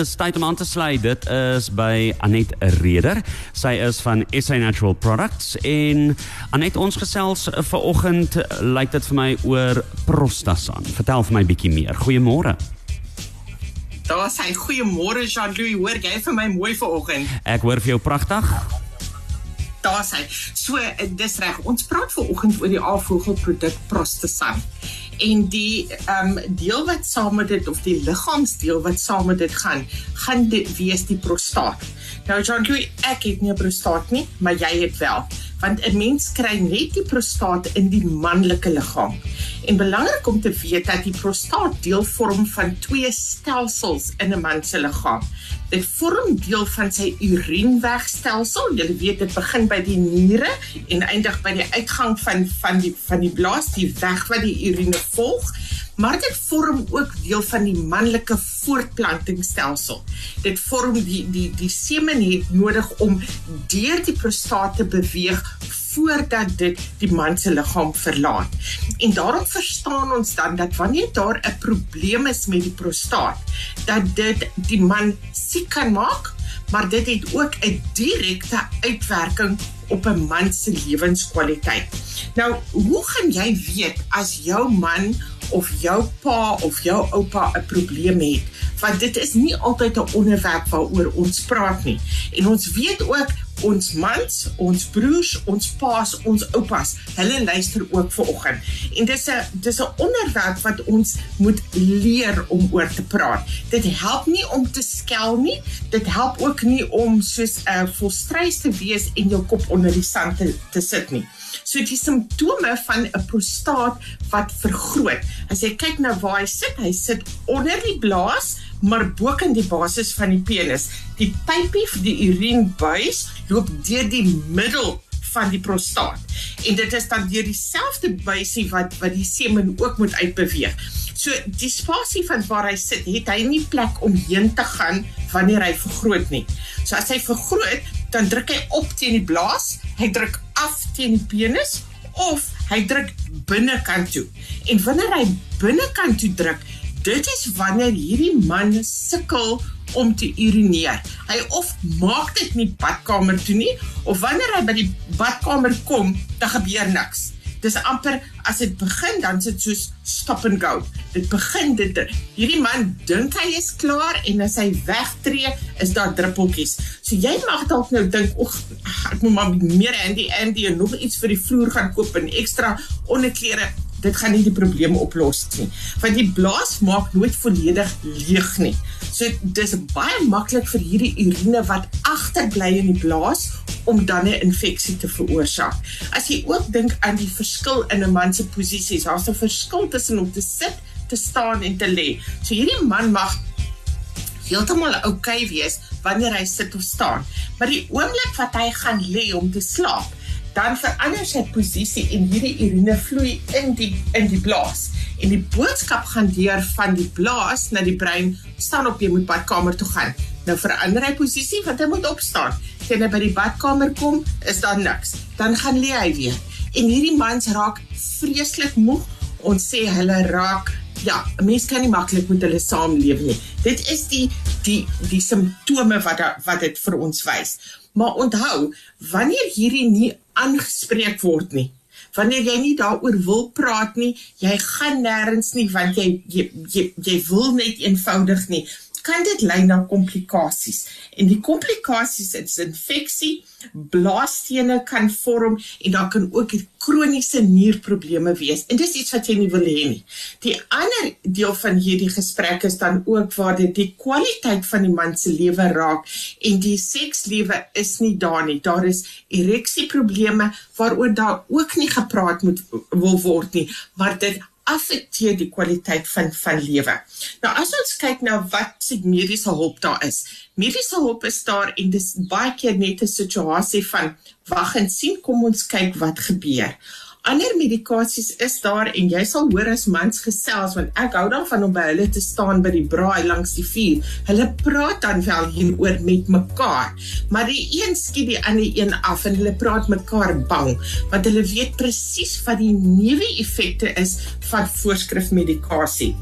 Dis tyd om aan te sluit. Dit is by Anet Reder. Sy is van SA Natural Products en Anet ons gesels ver oggend lyk dit vir my oor prostasan. Vertel vir my bietjie meer. Goeiemôre. Daar sê goeiemôre Jean-Louis. Hoor jy vir my mooi ver oggend? Ek hoor vir jou pragtig. Daar sê. So dis reg. Ons praat ver oggend oor die aalvogelproduk prostasan en die ehm um, deel wat saam met dit of die liggaamsdeel wat saam met dit gaan, gaan dit wees die prostaat. Nou Louis, ek het nie 'n prostaat nie, maar jy het wel want 'n mens kry net die prostaat in die manlike liggaam. En belangrik om te weet dat die prostaat deel vorm van twee stelsels in 'n man se liggaam. Dit vorm deel van sy urinewerkstelsel. Jy weet dit begin by die niere en eindig by die uitgang van van die van die blaas, die weg wat die urine volg maar dit vorm ook deel van die manlike voortplantingsstelsel. Dit vorm die die die semen het nodig om deur die prostaat te beweeg voordat dit die man se liggaam verlaat. En daarom verstaan ons dan dat wanneer daar 'n probleem is met die prostaat, dat dit die man siek kan maak, maar dit het ook 'n direkte uitwerking op 'n man se lewenskwaliteit. Nou, hoe gaan jy weet as jou man of jou pa of jou oupa 'n probleem het, want dit is nie altyd 'n onderwerp waaroor ons praat nie. En ons weet ook ons mans, ons broers, ons paas, ons oupas, hulle luister ook ver oggend. En dis 'n dis 'n onderwerp wat ons moet leer om oor te praat. Dit help nie om te skel nie. Dit help ook nie om soos 'n uh, volstrys te wees en jou kop onder die sand te, te sit nie. So die simptome van 'n prostaat wat vergroot. As jy kyk na waar hy sit, hy sit onder die blaas, maar bo kan die basis van die penis. Die pypie vir die urinebuis loop deur die middel van die prostaat. En dit is dan deur dieselfde buisie wat wat die semen ook moet uitbeweeg. So die spasie van waar hy sit, het hy nie plek om heen te gaan wanneer hy vergroot nie. So as hy vergroot, dan druk hy op teen die blaas, hy druk af teen die penis of hy druk binnekant toe. En wanneer hy binnekant toe druk, dit is wanneer hierdie man sukkel om te urineer. Hy of maak dit nie badkamer toe nie of wanneer hy by die badkamer kom, dan gebeur niks. Dis amper as dit begin dan sit soos stop and go. Dit begin dit hierdie man dink hy is klaar en as hy wegtreë is daar druppeltjies. So jy mag dalk nou dink, "Ag, ek moet maar meer Andy Andy en nog iets vir die vloer gaan koop en ekstra onderklere." Dit gaan nie die probleme oplos nie. Want die blaas maak nooit volledig leeg nie. So dis baie maklik vir hierdie urine wat agterbly in die blaas om dan 'n infeksie te veroorsaak. As jy ook dink aan die verskil in 'n man se posisies, daar's 'n verskil tussen om te sit, te staan en te lê. So hierdie man mag heeltemal oukei okay wees wanneer hy sit of staan, maar die oomblik wat hy gaan lê om te slaap, dan verander sy posisie en hierdie urine vloei in die in die blaas. En die boodskap gaan deur van die blaas na die brein, staan op jy moet badkamer toe gaan. Nou verander hy posisie want hy moet opstaan. Sien hy by die badkamer kom, is daar niks. Dan gaan lê hy weer. En hierdie mans raak vreeslik moeg. Ons sê hulle raak Ja, mense kan nie maklik met hulle saamleef nie. Dit is die die die simptome wat wat dit vir ons wys. Maar onthou, wanneer hierdie nie aangespreek word nie, wanneer jy nie daaroor wil praat nie, jy gaan nêrens nie want jy jy jy, jy wil net eenvoudig nie kan dit lei na komplikasies. En die komplikasies is infeksie, blaasstene kan vorm en daar kan ook kroniese nierprobleme wees. En dis iets wat jy nie wil hê nie. Die ander deel van hierdie gesprek is dan ook waar dit die kwaliteit van die man se lewe raak en die sekslewe is nie daar nie. Daar is ereksieprobleme waaroor daar ook nie gepraat moet wil word nie, maar dit affekteer die kwaliteit van van lewe. Nou as ons kyk na wat se mediese hulp daar is. Mediese hulp is daar en dis baie keer net 'n situasie van wag en sien kom ons kyk wat gebeur ander medikasies is daar en jy sal hoor as mans gesels want ek hou daarvan om by hulle te staan by die braai langs die vuur. Hulle praat dan wel hieroor met mekaar, maar die een skiet die ander een af en hulle praat mekaar bang want hulle weet presies wat die neeweffekte is van voorskrifmedikasie.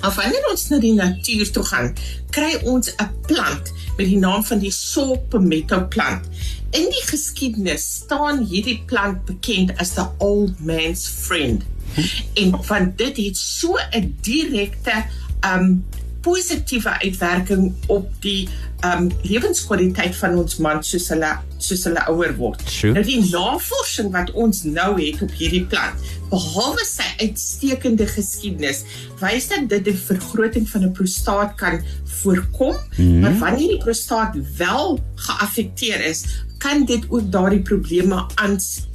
Maar wanneer ons na die natuur toe gaan, kry ons 'n plant met die naam van die saw palmetto plant. In die geskiedenis staan hierdie plant bekend as the old man's friend. En van dit het so 'n direkte um positiewe uitwerking op die um lewenskwaliteit van ons man soos hulle soos hulle ouer word. Sure. Nou die navorsing wat ons nou het op hierdie plant, behalwe sy uitstekende geskiedenis, wys dat dit die vergroting van 'n prostaat kan voorkom, mm maar wanneer die prostaat wel geaffekteer is, kan dit ook daardie probleme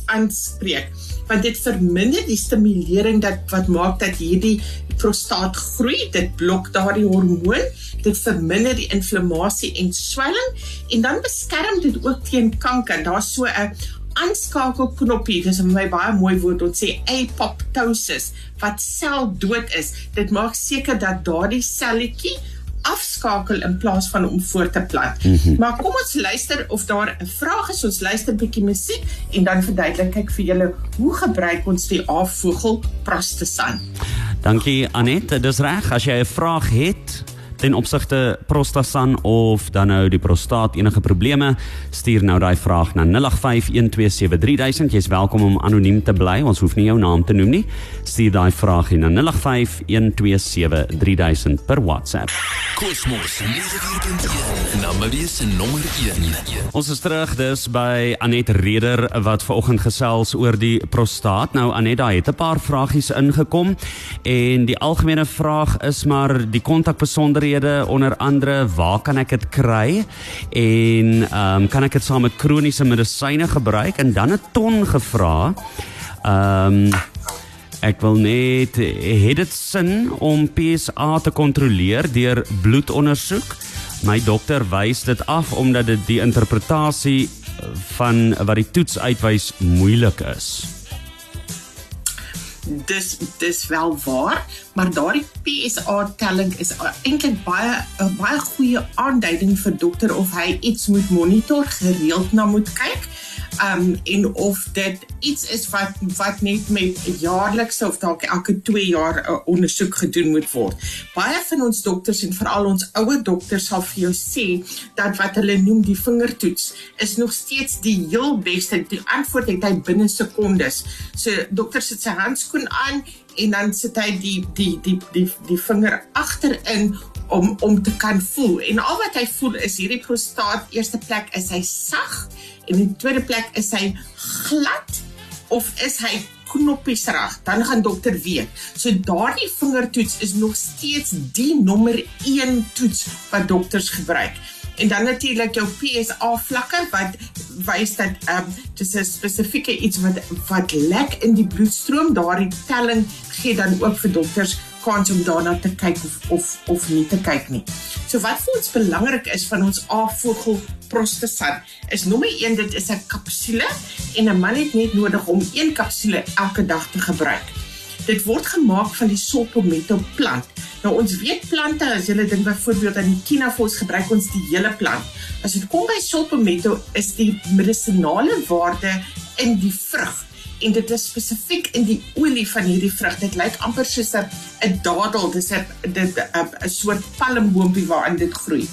aanspreek. Want dit verminder die stimulering dat wat maak dat hierdie prostaat groei dit blok daardie hormoon dit verminder die inflammasie en swelling en dan beskerm dit ook teen kanker. Daar's so 'n aanskakelknoppie dis vir my baie mooi woord wat sê apoptosis wat seldood is. Dit maak seker dat daardie selletjie afskakel in plaas van om voort te plant. Mm -hmm. Maar kom ons luister of daar 'n vraag is. Ons luister 'n bietjie musiek en dan verduidelik ek vir julle hoe gebruik ons die afvogel prostasan. Dankie Anet. Dis reg as jy 'n vraag het ten opsigte prostasan of dan nou die prostaat enige probleme, stuur nou daai vraag na 0851273000. Jy's welkom om anoniem te bly. Ons hoef nie jou naam te noem nie. Stuur daai vraag na 0851273000 per WhatsApp. Kosmos 94.1 Namarie se nommer 1. Ons is terug dis by Anet Reder wat vanoggend gesels oor die prostaat. Nou Anet, daar het 'n paar vragies ingekom en die algemene vraag is maar die kontakbesonderhede besonderhede onder andere waar kan ek dit kry en ehm um, kan ek dit saam met kroniese medisyne gebruik en dan 'n ton gevra. Ehm um, ek wil net het dit sin om PSA te kontroleer deur bloedondersoek. My dokter wys dit af omdat dit die interpretasie van wat die toets uitwys moeilik is dis dis wel waar, maar daardie PSA telling is eintlik baie 'n baie goeie aanduiding vir dokter of hy iets moet monitor, gereeld na moet kyk um en of dit iets is wat wat net met jaarlikse of dalk elke 2 jaar 'n uh, ondersoek gedoen moet word. Baie van ons dokters en veral ons ouer dokters sal vir jou sê dat wat hulle noem die vingertoets is nog steeds die heel beste. Die antwoord het hy binne sekondes. So dokter sit sy handskoen aan en dan sit hy die die die die die vinger agterin om om te kan voel. En al wat hy voel is hierdie prostaat eerste plek is hy sag en in tweede plek is hy glad of is hy knoppies reg? Dan gaan dokter weet. So daardie vingertoets is nog steeds die nommer 1 toets wat dokters gebruik. En dan natuurlik jou PSA vlakke wat wys dat ehm um, dis 'n spesifieke iets wat wat lek in die bloedstroom. Daardie telling gee dan ook vir dokters kans om daarna te kyk of of of nie te kyk nie. So wat vir ons belangrik is van ons afvogel prostasan is nommer 1 dit is 'n kapsule en 'n man het net nodig om een kapsule elke dag te gebruik. Dit word gemaak van die sopometo plant. Nou ons weet plante as jy dink byvoorbeeld aan die kinafos gebruik ons die hele plant. As dit kom by sopometo is die medisinale waarde in die vrug en dit is spesifiek in die olie van hierdie vrug. Dit lyk amper soos 'n dadel, dis 'n dit 'n soort palmboompie waarin dit groei.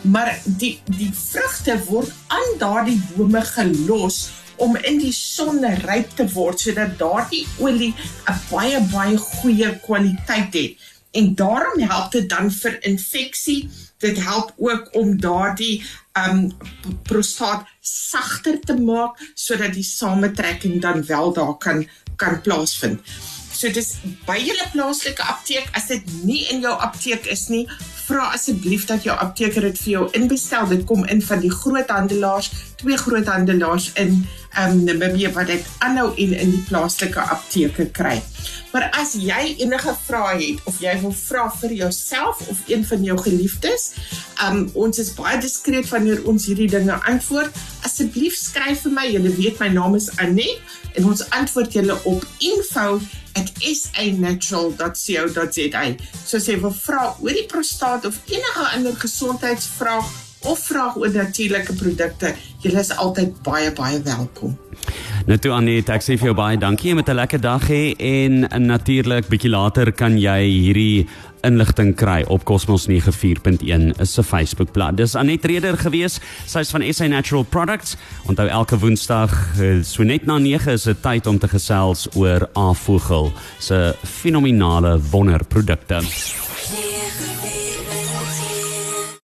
Maar die die vrugte word aan daardie bome gelos om in die son ryp te word sodat daardie olie 'n baie baie goeie kwaliteit het. En daarom help dit dan vir infeksie dit help ook om daardie um prostaat sagter te maak sodat die sametrekking dan wel daar kan kan plaasvind. So dis by julle plaaslike apteek as dit nie in jou apteek is nie, vra asseblief dat jou apteker dit vir jou inbestel. Dit kom in van die groothandelaars, twee groothandelaars in um Namibia wat dit aanhou en in die plaaslike apteke kry. Maar as jy enige vrae het of jy wil vra vir jouself of een van jou geliefdes, um ons is baie diskreet wanneer ons hierdie dinge antwoord. Asseblief skryf vir my. Julle weet my naam is Anet en ons antwoord julle op info@sanatural.co.za. So as jy wil vra oor die prostaat of enige ander gesondheidsvraag of vraag oor natuurlike produkte, julle is altyd baie baie welkom. Net toe Anet, ek sê vir jou baie dankie met 'n lekker dag hê en natuurlik bietjie later kan jy hierdie inligting kry op Cosmos 94.1 is se Facebookblad. Dis Anet Reder gewees. Sy's van SA Natural Products. Onthou elke Woensdag eh, so net na 9 is dit tyd om te gesels oor Avogel se fenominale wonderprodukte.